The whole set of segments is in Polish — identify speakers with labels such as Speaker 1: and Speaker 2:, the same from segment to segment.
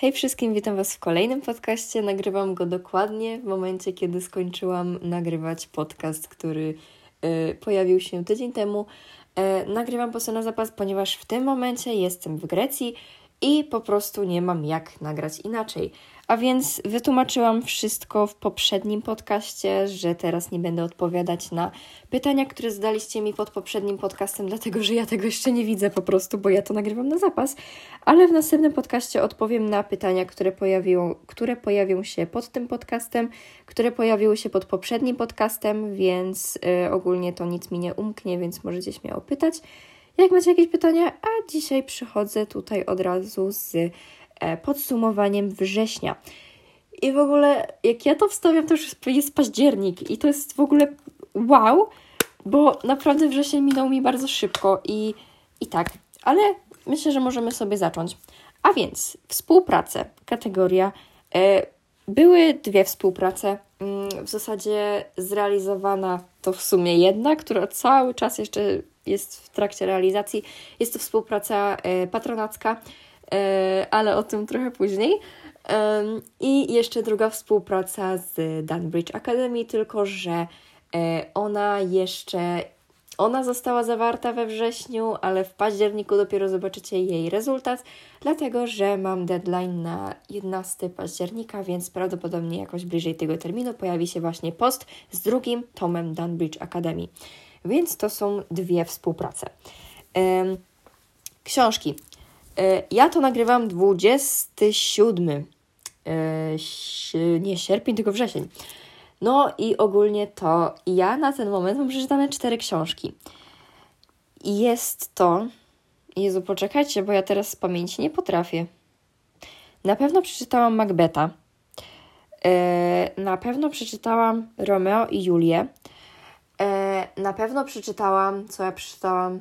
Speaker 1: Hej wszystkim, witam Was w kolejnym podcaście. Nagrywam go dokładnie w momencie, kiedy skończyłam nagrywać podcast, który y, pojawił się tydzień temu. Y, nagrywam po na zapas, ponieważ w tym momencie jestem w Grecji i po prostu nie mam jak nagrać inaczej. A więc wytłumaczyłam wszystko w poprzednim podcaście, że teraz nie będę odpowiadać na pytania, które zadaliście mi pod poprzednim podcastem, dlatego że ja tego jeszcze nie widzę po prostu, bo ja to nagrywam na zapas. Ale w następnym podcaście odpowiem na pytania, które pojawią, które pojawią się pod tym podcastem, które pojawiły się pod poprzednim podcastem, więc yy, ogólnie to nic mi nie umknie, więc możecie śmiało pytać. Jak macie jakieś pytania, a dzisiaj przychodzę tutaj od razu z podsumowaniem września. I w ogóle, jak ja to wstawiam, to już jest październik i to jest w ogóle wow, bo naprawdę wrzesień minął mi bardzo szybko i, i tak, ale myślę, że możemy sobie zacząć. A więc współpracę, kategoria. E, były dwie współprace. Mm, w zasadzie zrealizowana to w sumie jedna, która cały czas jeszcze jest w trakcie realizacji. Jest to współpraca e, patronacka, e, ale o tym trochę później. I jeszcze druga współpraca z Dunbridge Academy, tylko że e, ona jeszcze ona została zawarta we wrześniu, ale w październiku dopiero zobaczycie jej rezultat, dlatego że mam deadline na 11 października, więc prawdopodobnie jakoś bliżej tego terminu pojawi się właśnie post z drugim tomem Dunbridge Academy. Więc to są dwie współprace. Książki. E, ja to nagrywam 27. E, nie sierpień, tylko wrzesień. No i ogólnie to ja na ten moment mam przeczytane cztery książki. I jest to. Jezu, poczekajcie, bo ja teraz z pamięci nie potrafię. Na pewno przeczytałam Macbeta. E, na pewno przeczytałam Romeo i Julię. Na pewno przeczytałam, co ja przeczytałam.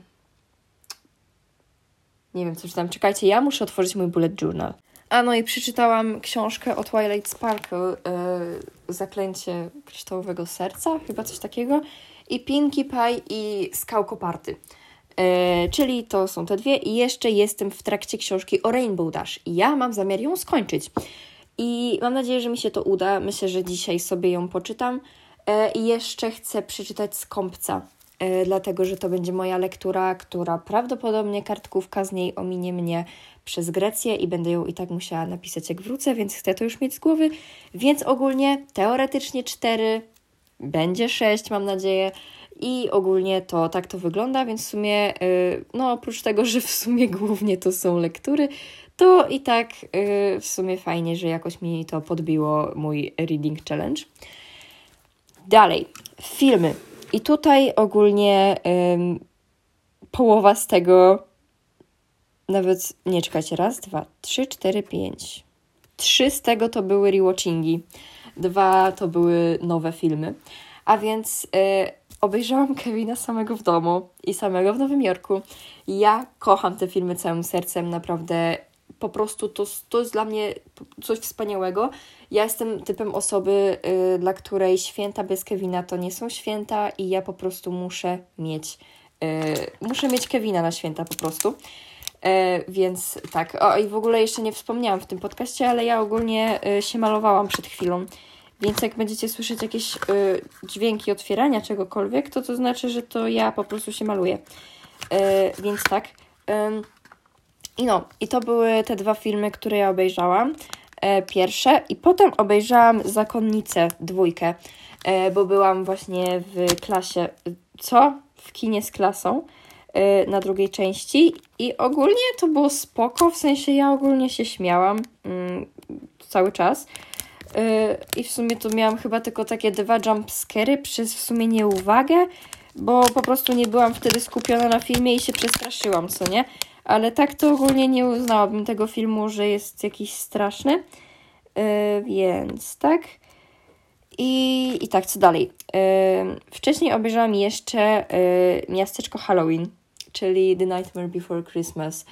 Speaker 1: Nie wiem, co czytałam. Czekajcie, ja muszę otworzyć mój bullet journal. A no i przeczytałam książkę o Twilight Sparkle, yy, Zaklęcie Kryształowego Serca, chyba coś takiego, i Pinkie Pie i Skałko Party. Yy, czyli to są te dwie i jeszcze jestem w trakcie książki o Rainbow Dash i ja mam zamiar ją skończyć. I mam nadzieję, że mi się to uda. Myślę, że dzisiaj sobie ją poczytam. E, I jeszcze chcę przeczytać Skąpca, dlatego że to będzie moja lektura, która prawdopodobnie kartkówka z niej ominie mnie przez Grecję i będę ją i tak musiała napisać jak wrócę, więc chcę to już mieć z głowy. Więc ogólnie teoretycznie cztery, będzie sześć, mam nadzieję. I ogólnie to tak to wygląda, więc w sumie, e, no oprócz tego, że w sumie głównie to są lektury, to i tak w sumie fajnie, że jakoś mi to podbiło mój reading challenge. Dalej, filmy. I tutaj ogólnie połowa z tego, nawet nie czekajcie, raz, dwa, trzy, cztery, pięć. Trzy z tego to były rewatchingi, dwa to były nowe filmy. A więc y, obejrzałam Kevina samego w domu i samego w Nowym Jorku. Ja kocham te filmy całym sercem, naprawdę po prostu to, to jest dla mnie coś wspaniałego. Ja jestem typem osoby, y, dla której święta bez Kevina to nie są święta i ja po prostu muszę mieć, y, muszę mieć Kevina na święta po prostu. Y, więc tak, o i w ogóle jeszcze nie wspomniałam w tym podcaście, ale ja ogólnie y, się malowałam przed chwilą. Więc jak będziecie słyszeć jakieś dźwięki otwierania czegokolwiek, to to znaczy, że to ja po prostu się maluję. Y, więc tak. I no, i to były te dwa filmy, które ja obejrzałam. E, pierwsze i potem obejrzałam Zakonnicę dwójkę, e, bo byłam właśnie w klasie, co? W kinie z klasą e, na drugiej części i ogólnie to było spoko, w sensie ja ogólnie się śmiałam mm, cały czas. E, I w sumie to miałam chyba tylko takie dwa jumpscary przez w sumie nieuwagę, bo po prostu nie byłam wtedy skupiona na filmie i się przestraszyłam, co nie? Ale tak to ogólnie nie uznałabym tego filmu, że jest jakiś straszny. Yy, więc tak. I, I tak, co dalej? Yy, wcześniej obejrzałam jeszcze yy, Miasteczko Halloween, czyli The Nightmare Before Christmas.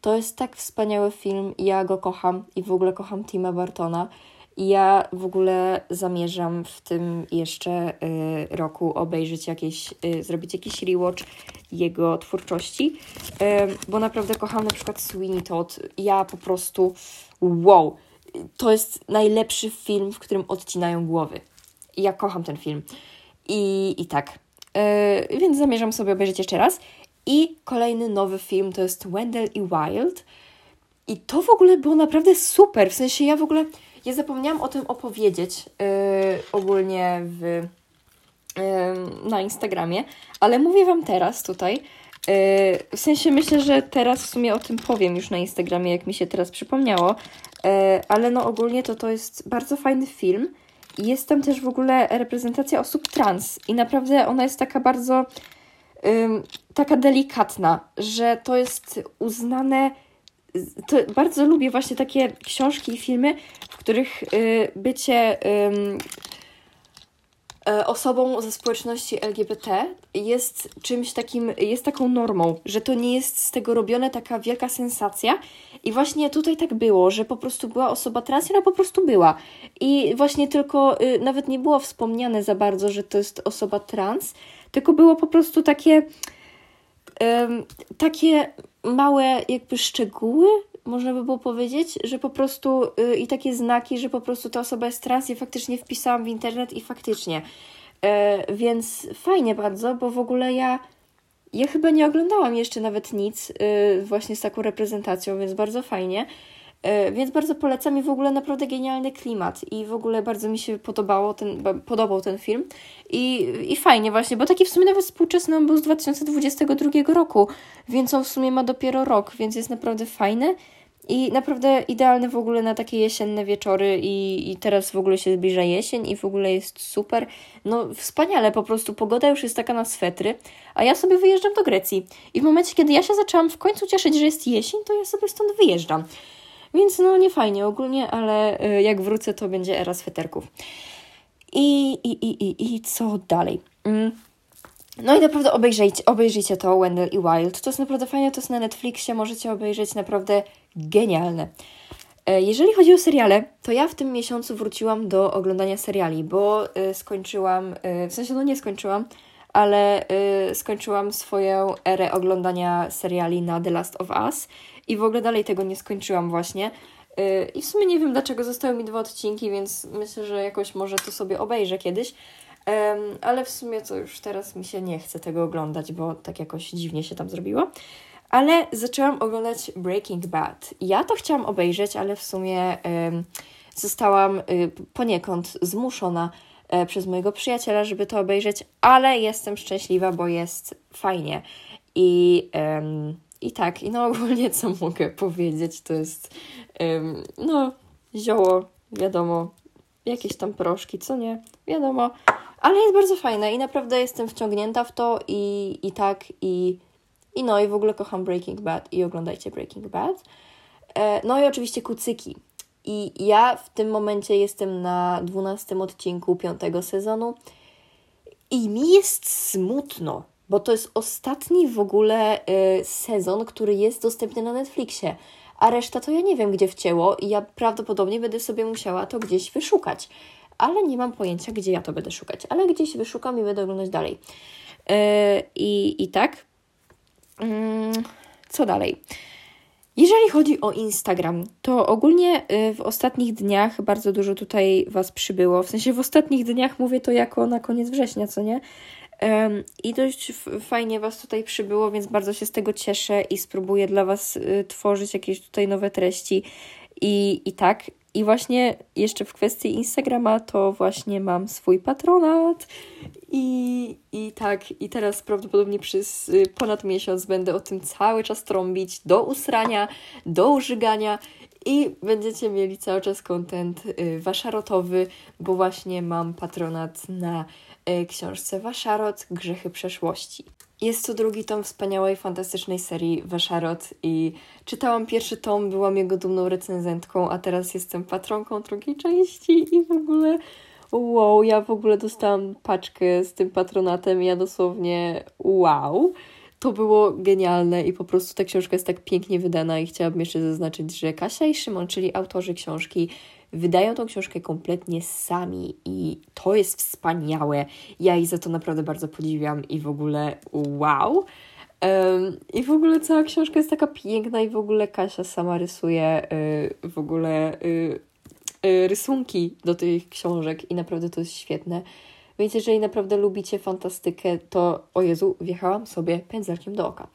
Speaker 1: To jest tak wspaniały film, ja go kocham i w ogóle kocham Tima Bartona. I ja w ogóle zamierzam w tym jeszcze y, roku obejrzeć jakieś, y, zrobić jakiś rewatch jego twórczości, bo naprawdę kocham na przykład Sweeney Todd. Ja po prostu wow, to jest najlepszy film, w którym odcinają głowy. Ja kocham ten film. I, i tak. Yy, więc zamierzam sobie obejrzeć jeszcze raz. I kolejny nowy film to jest Wendell i Wild. I to w ogóle było naprawdę super. W sensie ja w ogóle, ja zapomniałam o tym opowiedzieć yy, ogólnie w, yy, na Instagramie, ale mówię Wam teraz tutaj. Yy, w sensie myślę, że teraz w sumie o tym powiem już na Instagramie, jak mi się teraz przypomniało. Yy, ale no ogólnie to to jest bardzo fajny film. Jest tam też w ogóle reprezentacja osób trans i naprawdę ona jest taka bardzo taka delikatna, że to jest uznane. To bardzo lubię właśnie takie książki i filmy, których y, bycie e, osobą ze społeczności LGBT jest czymś takim, jest taką normą, że to nie jest z tego robione taka wielka sensacja. I właśnie tutaj tak było, że po prostu była osoba trans, ona po prostu była. I właśnie tylko y, nawet nie było wspomniane za bardzo, że to jest osoba trans, tylko było po prostu takie takie małe jakby szczegóły, można by było powiedzieć, że po prostu y, i takie znaki, że po prostu ta osoba jest trans i faktycznie wpisałam w internet i faktycznie. E, więc fajnie bardzo, bo w ogóle ja ja chyba nie oglądałam jeszcze nawet nic y, właśnie z taką reprezentacją, więc bardzo fajnie. E, więc bardzo polecam i w ogóle naprawdę genialny klimat i w ogóle bardzo mi się podobało ten, podobał ten film i, i fajnie właśnie, bo taki w sumie nawet współczesny on był z 2022 roku, więc on w sumie ma dopiero rok, więc jest naprawdę fajny i naprawdę idealny w ogóle na takie jesienne wieczory i, i teraz w ogóle się zbliża jesień i w ogóle jest super. No wspaniale, po prostu pogoda już jest taka na swetry, a ja sobie wyjeżdżam do Grecji i w momencie, kiedy ja się zaczęłam w końcu cieszyć, że jest jesień, to ja sobie stąd wyjeżdżam. Więc no nie fajnie ogólnie, ale y, jak wrócę, to będzie era sweterków. I, i, i, i, i co dalej? Mm. No i naprawdę obejrzyjcie, obejrzyjcie to, Wendell i Wild. To jest naprawdę fajne, to jest na Netflixie, możecie obejrzeć, naprawdę genialne. E, jeżeli chodzi o seriale, to ja w tym miesiącu wróciłam do oglądania seriali, bo y, skończyłam, y, w sensie no nie skończyłam, ale skończyłam swoją erę oglądania seriali na The Last of Us i w ogóle dalej tego nie skończyłam właśnie. I w sumie nie wiem dlaczego zostały mi dwa odcinki, więc myślę, że jakoś może to sobie obejrzę kiedyś. ale w sumie to już teraz mi się nie chce tego oglądać, bo tak jakoś dziwnie się tam zrobiło. Ale zaczęłam oglądać Breaking Bad. Ja to chciałam obejrzeć, ale w sumie zostałam y, poniekąd zmuszona e, przez mojego przyjaciela, żeby to obejrzeć, ale jestem szczęśliwa, bo jest fajnie. I i tak, i no ogólnie co mogę powiedzieć, to jest no zioło, wiadomo, jakieś tam proszki, co nie, wiadomo, ale jest bardzo fajne i naprawdę jestem wciągnięta w to i, i tak, i, i no i w ogóle kocham Breaking Bad i oglądajcie Breaking Bad. E, no i oczywiście kucyki. I ja w tym momencie jestem na 12 odcinku piątego sezonu i mi jest smutno, bo to jest ostatni w ogóle y, sezon, który jest dostępny na Netflixie, a reszta to ja nie wiem, gdzie wcięło i ja prawdopodobnie będę sobie musiała to gdzieś wyszukać, ale nie mam pojęcia, gdzie ja to będę szukać, ale gdzieś wyszukam i będę oglądać dalej. Y, I, i tak. Mm, co dalej? Jeżeli chodzi o Instagram, to ogólnie y, w ostatnich dniach bardzo dużo tutaj Was przybyło. W sensie w ostatnich dniach mówię to jako na koniec września, co nie? I dość fajnie Was tutaj przybyło, więc bardzo się z tego cieszę i spróbuję dla Was y, tworzyć jakieś tutaj nowe treści. I, i tak. I właśnie jeszcze w kwestii Instagrama to właśnie mam swój patronat. I, I tak, i teraz prawdopodobnie przez y, ponad miesiąc będę o tym cały czas trąbić do usrania, do użygania i będziecie mieli cały czas kontent y, waszarotowy, bo właśnie mam patronat na y, książce Waszarot Grzechy przeszłości. Jest to drugi tom wspaniałej, fantastycznej serii Waszarot i czytałam pierwszy tom, byłam jego dumną recenzentką, a teraz jestem patronką drugiej części i w ogóle wow, ja w ogóle dostałam paczkę z tym patronatem ja dosłownie wow. to było genialne i po prostu ta książka jest tak pięknie wydana i chciałabym jeszcze zaznaczyć, że Kasia i Szymon, czyli autorzy książki, wydają tą książkę kompletnie sami i to jest wspaniałe. Ja ich za to naprawdę bardzo podziwiam i w ogóle wow. Um, I w ogóle cała książka jest taka piękna i w ogóle Kasia sama rysuje y, w ogóle y, y, rysunki do tych książek i naprawdę to jest świetne. Więc jeżeli naprawdę lubicie fantastykę, to o Jezu, wjechałam sobie pędzelkiem do oka.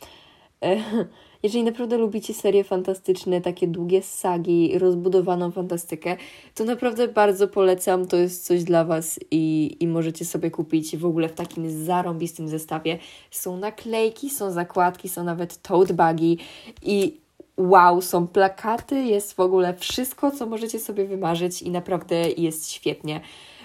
Speaker 1: Jeżeli naprawdę lubicie serie fantastyczne, takie długie sagi, rozbudowaną fantastykę, to naprawdę bardzo polecam. To jest coś dla Was i, i możecie sobie kupić w ogóle w takim zarąbistym zestawie. Są naklejki, są zakładki, są nawet tote bagi i wow, są plakaty, jest w ogóle wszystko, co możecie sobie wymarzyć i naprawdę jest świetnie.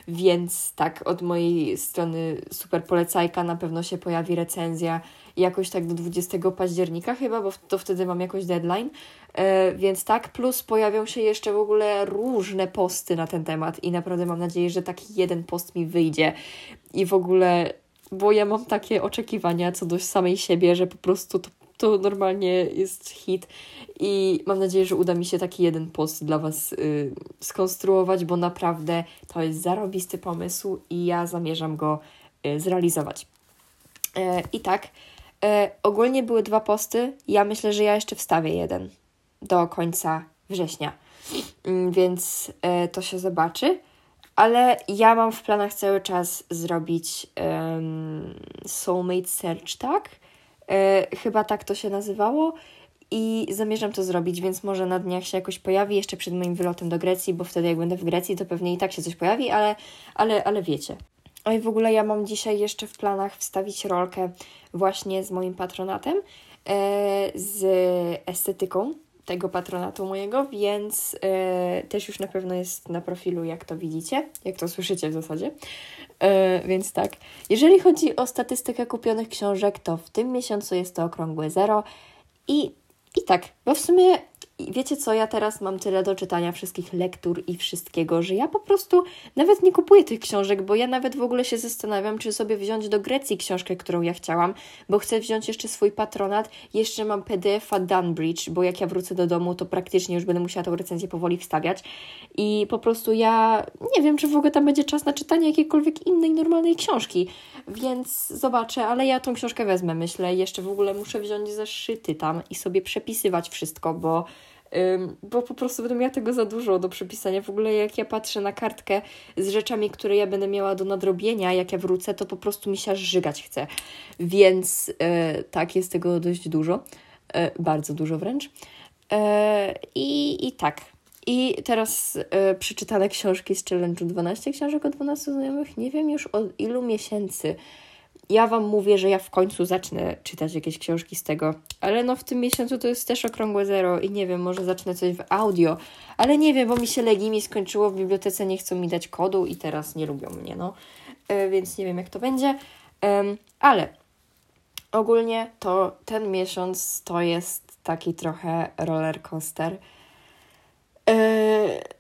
Speaker 1: Więc tak, od mojej strony super polecajka, na pewno się pojawi recenzja jakoś tak do 20 października chyba, bo to wtedy mam jakoś deadline. E, więc tak, plus pojawią się jeszcze w ogóle różne posty na ten temat i naprawdę mam nadzieję, że taki jeden post mi wyjdzie i w ogóle, bo ja mam takie oczekiwania co do samej siebie, że po prostu to to normalnie jest hit i mam nadzieję, że uda mi się taki jeden post dla Was y, skonstruować, bo naprawdę to jest zarobisty pomysł i ja zamierzam go y, zrealizować. E, I tak, e, ogólnie były dwa posty, ja myślę, że ja jeszcze wstawię jeden do końca września, mm, więc e, to się zobaczy. Ale ja mam w planach cały czas zrobić um, Soulmate Search, tak? E, chyba tak to się nazywało. I zamierzam to zrobić, więc może na dniach się jakoś pojawi jeszcze przed moim wylotem do Grecji, bo wtedy jak będę w Grecji, to pewnie i tak się coś pojawi, ale, ale, ale wiecie. Oj, w ogóle ja mam dzisiaj jeszcze w planach wstawić rolkę właśnie z moim patronatem, e, z estetyką tego patronatu mojego, więc e, też już na pewno jest na profilu, jak to widzicie, jak to słyszycie w zasadzie. E, więc tak, jeżeli chodzi o statystykę kupionych książek, to w tym miesiącu jest to okrągłe zero. I, i tak, bo w sumie i wiecie co, ja teraz mam tyle do czytania wszystkich lektur i wszystkiego, że ja po prostu nawet nie kupuję tych książek, bo ja nawet w ogóle się zastanawiam, czy sobie wziąć do Grecji książkę, którą ja chciałam, bo chcę wziąć jeszcze swój patronat, jeszcze mam PDF-a Dunbridge, bo jak ja wrócę do domu, to praktycznie już będę musiała tą recenzję powoli wstawiać. I po prostu ja nie wiem, czy w ogóle tam będzie czas na czytanie jakiejkolwiek innej normalnej książki, więc zobaczę, ale ja tą książkę wezmę, myślę, jeszcze w ogóle muszę wziąć zeszyty tam i sobie przepisywać wszystko, bo bo po prostu będę miała tego za dużo do przepisania. W ogóle jak ja patrzę na kartkę z rzeczami, które ja będę miała do nadrobienia, jak ja wrócę, to po prostu mi się żygać chce. Więc e, tak, jest tego dość dużo. E, bardzo dużo wręcz. E, I, I tak. I teraz przeczytane książki z challenge'u 12 książek o 12 znajomych. Nie wiem już od ilu miesięcy ja Wam mówię, że ja w końcu zacznę czytać jakieś książki z tego, ale no w tym miesiącu to jest też okrągłe zero i nie wiem, może zacznę coś w audio, ale nie wiem, bo mi się Legimi skończyło w bibliotece, nie chcą mi dać kodu i teraz nie lubią mnie, no, e, więc nie wiem jak to będzie, ale ogólnie to ten miesiąc to jest taki trochę roller coaster. E,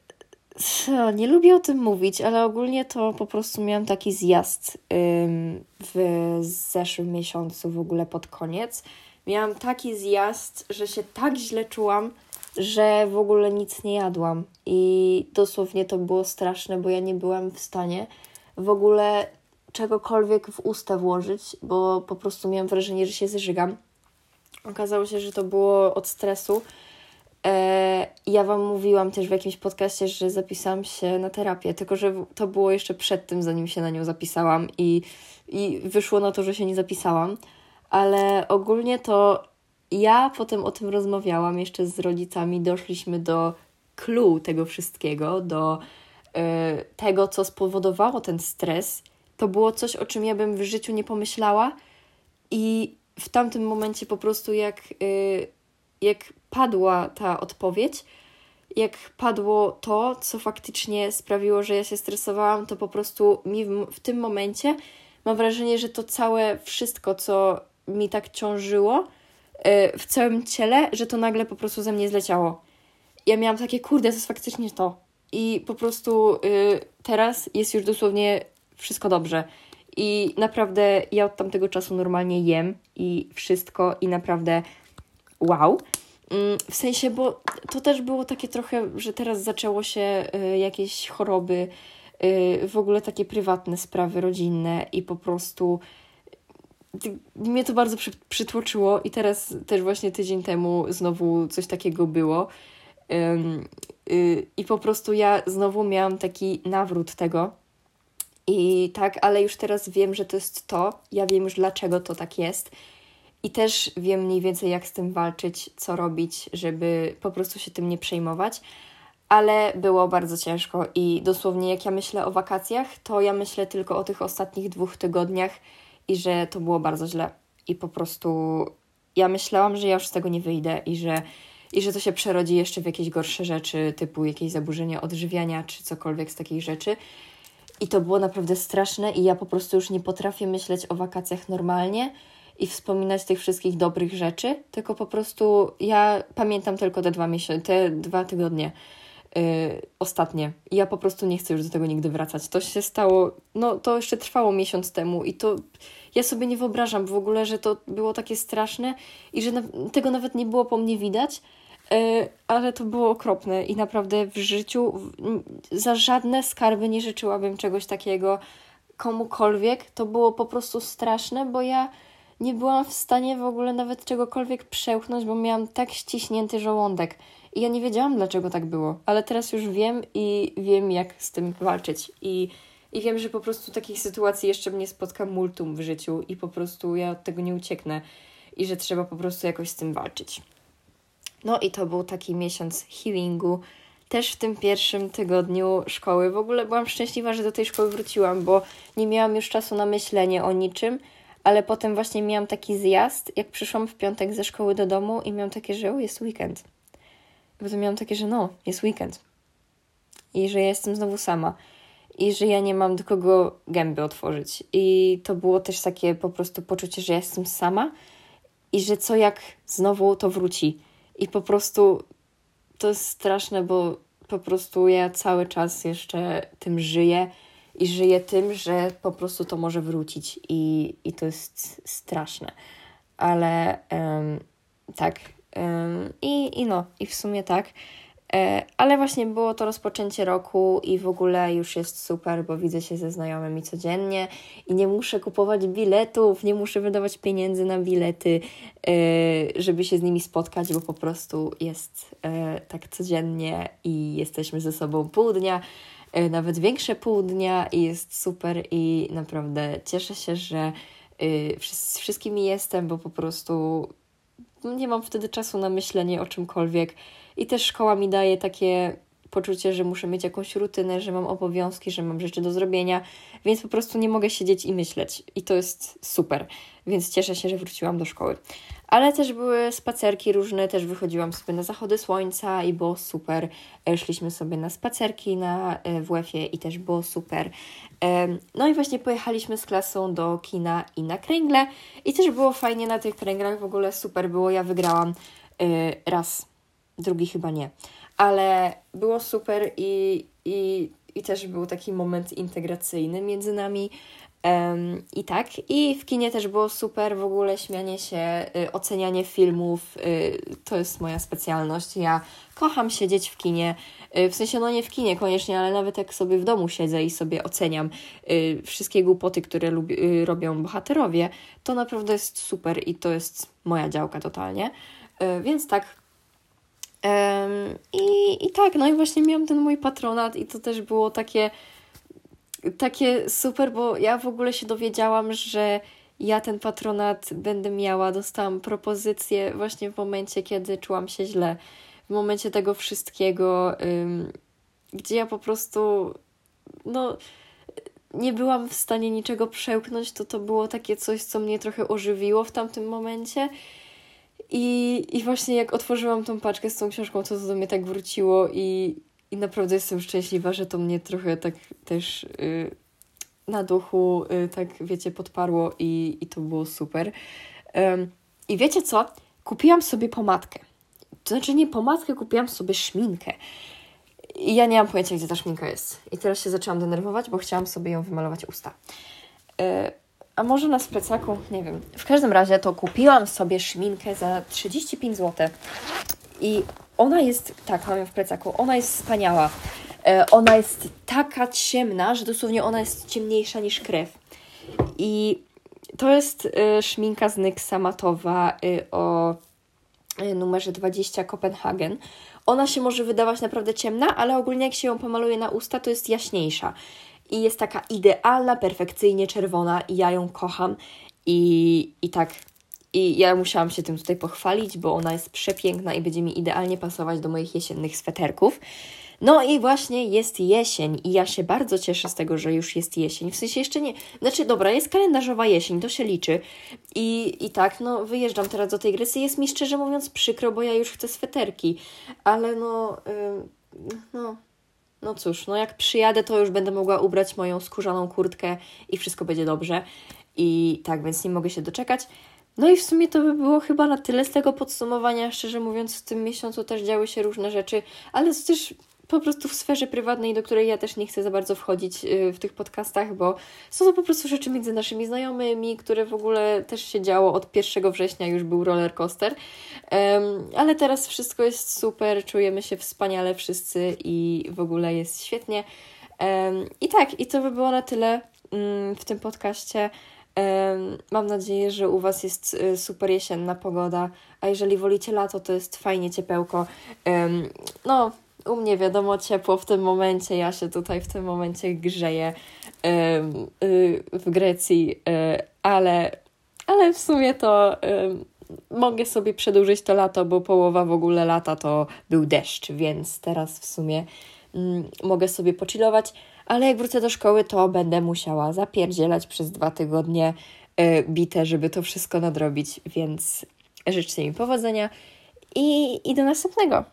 Speaker 1: nie lubię o tym mówić, ale ogólnie to po prostu miałam taki zjazd w zeszłym miesiącu, w ogóle pod koniec. Miałam taki zjazd, że się tak źle czułam, że w ogóle nic nie jadłam. I dosłownie to było straszne, bo ja nie byłam w stanie w ogóle czegokolwiek w usta włożyć, bo po prostu miałam wrażenie, że się zżygam. Okazało się, że to było od stresu ja Wam mówiłam też w jakimś podcaście, że zapisałam się na terapię, tylko że to było jeszcze przed tym, zanim się na nią zapisałam i, i wyszło na to, że się nie zapisałam. Ale ogólnie to ja potem o tym rozmawiałam jeszcze z rodzicami, doszliśmy do clue tego wszystkiego, do y, tego, co spowodowało ten stres. To było coś, o czym ja bym w życiu nie pomyślała i w tamtym momencie po prostu jak, y, jak padła ta odpowiedź, jak padło to, co faktycznie sprawiło, że ja się stresowałam, to po prostu mi w, w tym momencie mam wrażenie, że to całe wszystko, co mi tak ciążyło yy, w całym ciele, że to nagle po prostu ze mnie zleciało. Ja miałam takie, kurde, to jest faktycznie to. I po prostu yy, teraz jest już dosłownie wszystko dobrze. I naprawdę ja od tamtego czasu normalnie jem i wszystko i naprawdę wow. Mm, w sensie, bo to też było takie trochę, że teraz zaczęło się y, jakieś choroby, y, w ogóle takie prywatne sprawy rodzinne i po prostu mnie to bardzo przy, przytłoczyło i teraz też właśnie tydzień temu znowu coś takiego było. Y, I po prostu ja znowu miałam taki nawrót tego. I tak, ale już teraz wiem, że to jest to. Ja wiem już dlaczego to tak jest. I też wiem mniej więcej, jak z tym walczyć, co robić, żeby po prostu się tym nie przejmować. Ale było bardzo ciężko i dosłownie jak ja myślę o wakacjach, to ja myślę tylko o tych ostatnich dwóch tygodniach i że to było bardzo źle. I po prostu ja myślałam, że ja już z tego nie wyjdę i że, i że to się przerodzi jeszcze w jakieś gorsze rzeczy, typu jakieś zaburzenia odżywiania czy cokolwiek z takich rzeczy. I to było naprawdę straszne i ja po prostu już nie potrafię myśleć o wakacjach normalnie i wspominać tych wszystkich dobrych rzeczy, tylko po prostu ja pamiętam tylko te dwa miesiące, te dwa tygodnie yy, ostatnie. I ja po prostu nie chcę już do tego nigdy wracać. To się stało, no to jeszcze trwało miesiąc temu i to ja sobie nie wyobrażam w ogóle, że to było takie straszne i że na, tego nawet nie było po mnie widać, yy, ale to było okropne i naprawdę w życiu za żadne skarby nie życzyłabym czegoś takiego komukolwiek. To było po prostu straszne, bo ja nie byłam w stanie w ogóle nawet czegokolwiek przełknąć, bo miałam tak ściśnięty żołądek. I ja nie wiedziałam, dlaczego tak było, ale teraz już wiem i wiem, jak z tym walczyć. I, I wiem, że po prostu takich sytuacji jeszcze mnie spotka multum w życiu i po prostu ja od tego nie ucieknę i że trzeba po prostu jakoś z tym walczyć. No i to był taki miesiąc healingu. Też w tym pierwszym tygodniu szkoły. W ogóle byłam szczęśliwa, że do tej szkoły wróciłam, bo nie miałam już czasu na myślenie o niczym ale potem właśnie miałam taki zjazd, jak przyszłam w piątek ze szkoły do domu i miałam takie, że jest weekend. I potem miałam takie, że no, jest weekend. I że ja jestem znowu sama. I że ja nie mam do kogo gęby otworzyć. I to było też takie po prostu poczucie, że ja jestem sama i że co jak znowu to wróci. I po prostu to jest straszne, bo po prostu ja cały czas jeszcze tym żyję i żyję tym, że po prostu to może wrócić i, i to jest straszne. Ale um, tak. Um, i, I no, i w sumie tak. E, ale właśnie było to rozpoczęcie roku i w ogóle już jest super, bo widzę się ze znajomymi codziennie i nie muszę kupować biletów, nie muszę wydawać pieniędzy na bilety, e, żeby się z nimi spotkać, bo po prostu jest e, tak codziennie i jesteśmy ze sobą pół dnia. E, nawet większe pół dnia i jest super i naprawdę cieszę się, że y, z wszystkimi jestem, bo po prostu nie mam wtedy czasu na myślenie o czymkolwiek. I też szkoła mi daje takie poczucie, że muszę mieć jakąś rutynę, że mam obowiązki, że mam rzeczy do zrobienia, więc po prostu nie mogę siedzieć i myśleć. I to jest super, więc cieszę się, że wróciłam do szkoły. Ale też były spacerki różne, też wychodziłam sobie na zachody słońca i było super. E, szliśmy sobie na spacerki na e, WF-ie i też było super. No i właśnie pojechaliśmy z klasą do kina i na kręgle. I też było fajnie na tych kręglach, w ogóle super było, ja wygrałam e, raz, drugi chyba nie, ale było super i, i, i też był taki moment integracyjny między nami. Um, I tak, i w kinie też było super, w ogóle śmianie się, y, ocenianie filmów, y, to jest moja specjalność. Ja kocham siedzieć w kinie, y, w sensie no nie w kinie koniecznie, ale nawet jak sobie w domu siedzę i sobie oceniam y, wszystkie głupoty, które lubi, y, robią bohaterowie, to naprawdę jest super i to jest moja działka totalnie. Y, więc tak, i, I tak, no i właśnie miałam ten mój patronat i to też było takie takie super, bo ja w ogóle się dowiedziałam, że ja ten patronat będę miała. Dostałam propozycję właśnie w momencie, kiedy czułam się źle. W momencie tego wszystkiego, gdzie ja po prostu no nie byłam w stanie niczego przełknąć, to to było takie coś, co mnie trochę ożywiło w tamtym momencie. I, I właśnie jak otworzyłam tą paczkę z tą książką, to to do mnie tak wróciło i, i naprawdę jestem szczęśliwa, że to mnie trochę tak też y, na duchu, y, tak wiecie, podparło i, i to było super. I wiecie co? Kupiłam sobie pomadkę. To znaczy nie pomadkę, kupiłam sobie szminkę. I ja nie mam pojęcia, gdzie ta szminka jest. I teraz się zaczęłam denerwować, bo chciałam sobie ją wymalować usta. A może na sprecaku, nie wiem. W każdym razie to kupiłam sobie szminkę za 35 zł. I ona jest, tak, mam ją w plecaku, ona jest wspaniała. E, ona jest taka ciemna, że dosłownie ona jest ciemniejsza niż krew. I to jest e, szminka z NYXa matowa e, o numerze 20 Copenhagen. Ona się może wydawać naprawdę ciemna, ale ogólnie jak się ją pomaluje na usta, to jest jaśniejsza. I jest taka idealna, perfekcyjnie czerwona i ja ją kocham. I, i tak i ja musiałam się tym tutaj pochwalić, bo ona jest przepiękna i będzie mi idealnie pasować do moich jesiennych sweterków. No i właśnie jest jesień i ja się bardzo cieszę z tego, że już jest jesień. W sensie jeszcze nie, znaczy dobra, jest kalendarzowa jesień, to się liczy. I, i tak, no wyjeżdżam teraz do tej Grecji. Jest mi szczerze mówiąc przykro, bo ja już chcę sweterki, ale no, yy, no, no cóż, no jak przyjadę, to już będę mogła ubrać moją skórzaną kurtkę i wszystko będzie dobrze. I tak, więc nie mogę się doczekać. No i w sumie to by było chyba na tyle z tego podsumowania. Szczerze mówiąc, w tym miesiącu też działy się różne rzeczy, ale też po prostu w sferze prywatnej, do której ja też nie chcę za bardzo wchodzić y, w tych podcastach, bo są to po prostu rzeczy między naszymi znajomymi, które w ogóle też się działo od 1 września, już był roller coaster. Um, ale teraz wszystko jest super, czujemy się wspaniale wszyscy i w ogóle jest świetnie. Um, I tak, i to by było na tyle um, w tym podcaście. Mam nadzieję, że u Was jest y, super jesienna pogoda, a jeżeli wolicie lato, to jest fajnie ciepełko. No, u mnie wiadomo ciepło w tym momencie, ja się tutaj w tym momencie grzeję y, w Grecji, y, ale, ale w sumie to mogę sobie przedłużyć to lato, bo połowa w ogóle lata to był deszcz, więc teraz w sumie mm, mogę sobie pochillować ale jak wrócę do szkoły, to będę musiała zapierdzielać przez dwa tygodnie yy, bite, żeby to wszystko nadrobić, więc życzę mi powodzenia i, i do następnego.